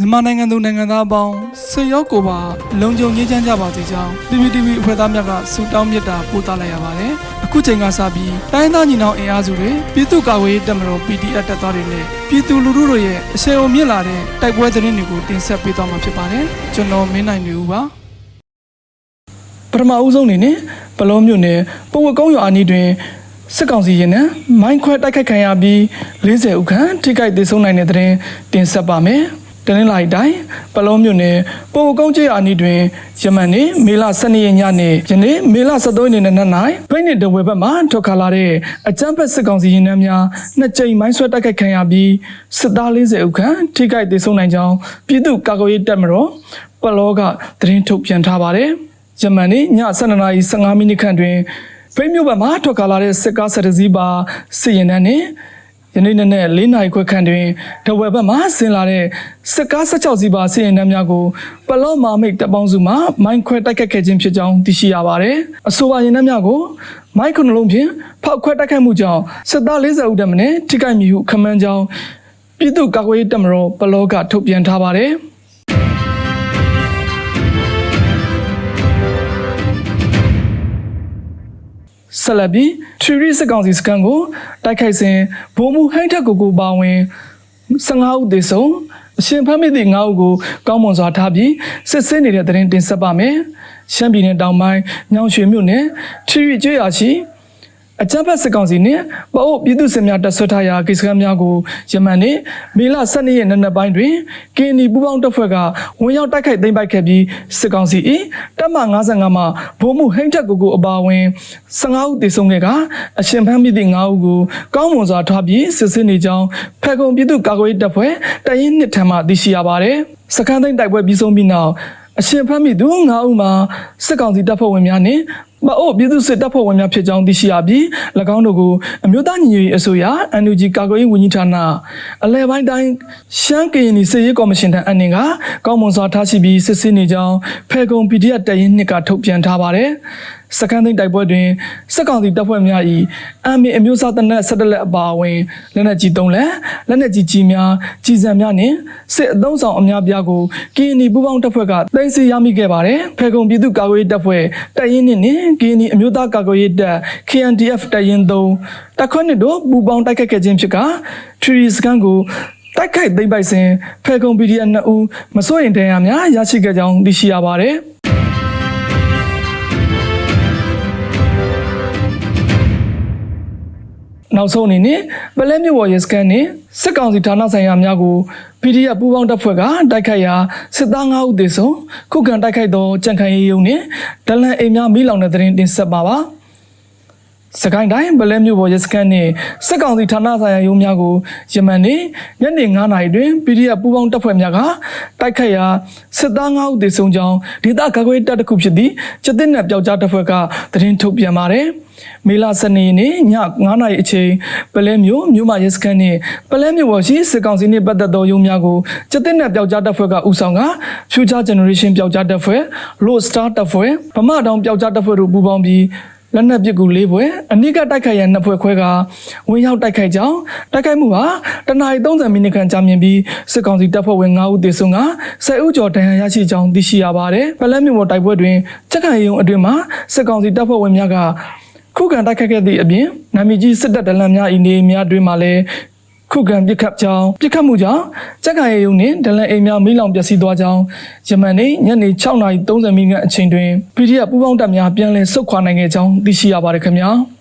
မြန်မာနိုင်ငံသူနိုင်ငံသားအပေါင်းဆွေရောက်ကိုပါလုံခြုံရေးချမ်းကြပါစေကြောင်း PPTV အဖွဲ့သားများကဆုတောင်းမေတ္တာပို့သလိုက်ရပါတယ်။အခုချိန်ကစပြီးတိုင်းသားညီနောင်အင်အားစုတွေပြည်သူ့ကာကွယ်ရေးတပ်မတော် PDF တပ်သားတွေနဲ့ပြည်သူလူထုတို့ရဲ့အဆင်အုံမြင့်လာတဲ့တိုက်ပွဲသတင်းတွေကိုတင်ဆက်ပေးသွားမှာဖြစ်ပါတယ်။ကျွန်တော်မင်းနိုင်နေဦးပါ။ပထမအဦးဆုံးအနေနဲ့ဘလောမြို့နယ်ပဝကုန်းရွာအနီးတွင်စစ်ကောင်စီရင်နှံမိုင်းခွဲတိုက်ခိုက်ခံရပြီး40ဦးခန့်ထိခိုက်ဒေဆုံးနိုင်တဲ့တဲ့တင်ဆက်ပါမယ်။ တနင်္လာရီတိုင်းပလောမြို့နယ်ပဝကုန်းကျေးရွာအနီးတွင်ယမန်နေ့မေလ12ရက်ညနေယနေ့မေလ13ရက်နေ့နက်၌ဖိနေတဝဲဘက်မှထွက်ခါလာတဲ့အကြမ်းဖက်စစ်ကောင်စီရင်နှံများနှစ်ကြိမ်မိုင်းဆွဲတိုက်ခိုက်ခံရပြီးစစ်သား40ဦးခန့်ထိခိုက်ဒေဆုံးနိုင်ကြောင်းပြည်သူ့ကာကွယ်ရေးတပ်မတော်ပလောကသတင်းထုတ်ပြန်ထားပါတယ်။ဂျမန်နေ့ည7:15မိနစ်ခန့်တွင်ဖိမြို့ဘက်မှထွက်ကာလာတဲ့စစ်ကားဆက်တစည်းပါစစ်ရင်တန်းနှင့် ယနေ့နေ့နဲ့၄နာရီခွဲခန့်တွင်တဝယ်ဘက်မှဆင်လာတဲ့စစ်ကား16စီးပါစစ်ရင်တန်းများကိုပလော့မာမိတ်တပ်ပေါင်းစုမှမိုင်းခွဲတိုက်ခတ်ခဲ့ခြင်းဖြစ်ကြောင်းသိရှိရပါတယ်။အဆိုပါရင်တန်းများကိုမိုင်းခုနှလုံးဖြင့်ဖောက်ခွဲတိုက်ခတ်မှုကြောင့်စစ်သား40ဦးတမနဲ့ထိခိုက်မိဟုခန့်မှန်းကြောင်းပြည်သူ့ကာကွယ်ရေးတပ်မတော်ပလော့ကထုတ်ပြန်ထားပါတယ်။ ဆက်လက်ပြီးထရီရီစစ်ကောင်စီစကန်ကိုတိုက်ခိုက်စဉ်ဗိုလ်မှူးဟိုင်းထက်ကိုကိုပါဝင်15ဦးသေဆုံးအရှင်ဖမ်းမိသည့်9ဦးကိုကောင်းမွန်စွာထားပြီးစစ်ဆေးနေတဲ့တဲ့ရင်တင်ဆက်ပါမယ်ရှမ်းပြည်နယ်တောင်ပိုင်းညောင်ရွှေမြို့နယ်ထရီရီကျွော်ရှိ အကြမ်းဖက်စစ်ကောင်စီနှင့်ပအို့ပြည်သူ့စစ်များတပ်ဆွဲထားရာကိစ္စကမ်းများကိုယမန်နေ့မေလ12ရက်နေ့နက်ပိုင်းတွင်ကင်းနီပူပေါင်းတပ်ဖွဲ့ကဝင်ရောက်တိုက်ခိုက်သိမ်းပိုက်ခဲ့ပြီးစစ်ကောင်စီ၏တပ်မ55မှာဗိုလ်မှူးဟိန်းထက်ကိုကိုအပါအဝင်15ဦးသေဆုံးခဲ့ကအရှင်ဖမ်းမိသည့်9ဦးကိုကောင်းမွန်စွာထားပြီးစစ်ဆေးနေကြောင်းဖက်ကုံပြည်သူ့ကာကွယ်ရေးတပ်ဖွဲ့တရင်နှစ်ထံမှသိရှိရပါတယ်စခန်းသိမ်းတိုက်ပွဲပြီးဆုံးပြီးနောက်အရှင်ဖမ်းမိသူ9ဦးမှာစစ်ကောင်စီတပ်ဖွဲ့ဝင်များနှင့် မအို့ပြည်သူစစ်တပ်ဖွဲ့ဝင်များဖြစ်ကြောင်းသိရှိရပြီး၎င်းတို့ကိုအမျိုးသားညီညွတ်ရေးအစိုးရ NUG ကာကွယ်ရေးဝန်ကြီးဌာနအလဲပိုင်းတိုင်းရှမ်းကရင်နီစစ်ရေးကော်မရှင်ထံအနှင်ကကောင်းမွန်စွာထားရှိပြီးစစ်ဆေးနေကြောင်းဖေကုံ PDF တရင်နှစ်ကထုတ်ပြန်ထားပါတယ်စကန်သိန်းတိုက်ပွဲတွင်စစ်ကောင်စီတပ်ဖွဲ့များ၏အမ်မီအမျိုးအစားတနက်ဆက်တလက်အပါအဝင်လက်နက်ကြီး၃လက်လက်နက်ကြီးကြီးများကြီးစံများနှင့်စစ်အုံဆောင်အများပြားကိုကင်းနီပူးပေါင်းတပ်ဖွဲ့ကတင်စီရမိခဲ့ပါတယ်ဖေကုံပြည်သူ့ကာကွယ်ရေးတပ်ဖွဲ့တရင်နှစ်နှင့်ကင်းနီအမျိုးသားကာကွယ်ရေးတပ် KNDF တရင်၃တပ်ခွဲနှစ်တို့ပူးပေါင်းတိုက်ခတ်ခဲ့ခြင်းဖြစ်ကထရီစကန်ကိုတိုက်ခိုက်သိမ်းပိုက်စဉ်ဖေကုံ PDF 2ဦးမစိုးရင်တရားများရရှိခဲ့ကြောင်းသိရှိရပါတယ်။နောက်ဆုံးအနေနဲ့ပလဲမြို့ပေါ်ရဲစခန်းနဲ့စစ်ကောင်စီဌာနဆိုင်ရာများကို PDF ပူးပေါင်းတပ်ဖွဲ့ကတိုက်ခိုက်ရာစစ်သား9ဦးသေဆုံးခုခံတိုက်ခိုက်သောကြံ့ခိုင်ရေးရုံနဲ့ဒလန်အိမ်များမိလောင်တဲ့တဲ့တင်ဆက်ပါပါ စကိုင်းတိုင်းဗလဲမြို့ပေါ်ရဲစခန်းနဲ့စစ်ကောင်စီဌာနဆိုင်ရာရုံးများကိုယမန်နေ့ညနေ9:00နာရီတွင် PDF ပူးပေါင်းတပ်ဖွဲ့များကတိုက်ခိုက်ရာစစ်သား9ဦးသေဆုံးကြောင်းဒေသကာကွယ်တပ်တစ်ခုဖြစ်သည့်ကျတဲ့နယ်ပျောက်ကြားတပ်ဖွဲ့ကသတင်းထုတ်ပြန်ပါတယ်။မေလ12ရက်နေ့ည9:00နာရီအချိန်ပလဲမြို့မြို့မရဲစခန်းနဲ့ပလဲမြို့ပေါ်ရှိစစ်ကောင်စီနှင့်ပတ်သက်သောရုံးများကိုကျတဲ့နယ်ပျောက်ကြားတပ်ဖွဲ့ကဦးဆောင်က Future Generation ပျောက်ကြားတပ်ဖွဲ့ Low Star တပ်ဖွဲ့ဗမာတောင်ပျောက်ကြားတပ်ဖွဲ့တို့ပူးပေါင်းပြီး လက်နက်ပစ်ကူလေးပွဲအနိကတိုက်ခိုက်ရန်နှစ်ဖွဲ့ခွဲကဝင်ရောက်တိုက်ခိုက်ကြောင်းတိုက်ခိုက်မှုဟာတနအီ30မိနစ်ခန့်ကြာမြင့်ပြီးစစ်ကောင်စီတပ်ဖွဲ့ဝင်9ဦးသေဆုံးက10ဦးကျော်ဒဏ်ရာရရှိကြောင်းသိရှိရပါတယ်။ပလဲမြို့ပေါ်တိုက်ပွဲတွင်ချက်ခံရုံအတွင်မှာစစ်ကောင်စီတပ်ဖွဲ့ဝင်များကခုခံတိုက်ခတ်ခဲ့သည့်အပြင်နာမည်ကြီးစစ်တပ်ဒလန်များဤနေများတွင်မှလည်း ခုခံပစ်ခတ်ကြောင်းပစ်ခတ်မှုကြောင့်ကြက်ခံရရုံနှင့်ဒလန်အိမ်များမိလောင်ပျက်စီးသွားကြောင်းယမန်နေ့ညနေ6:30မိနစ်အချိန်တွင် PDF ပူးပေါင်းတပ်များပြန်လည်ဆုတ်ခွာနိုင်ခဲ့ကြောင်းသိရှိရပါတယ်ခင်ဗျာ။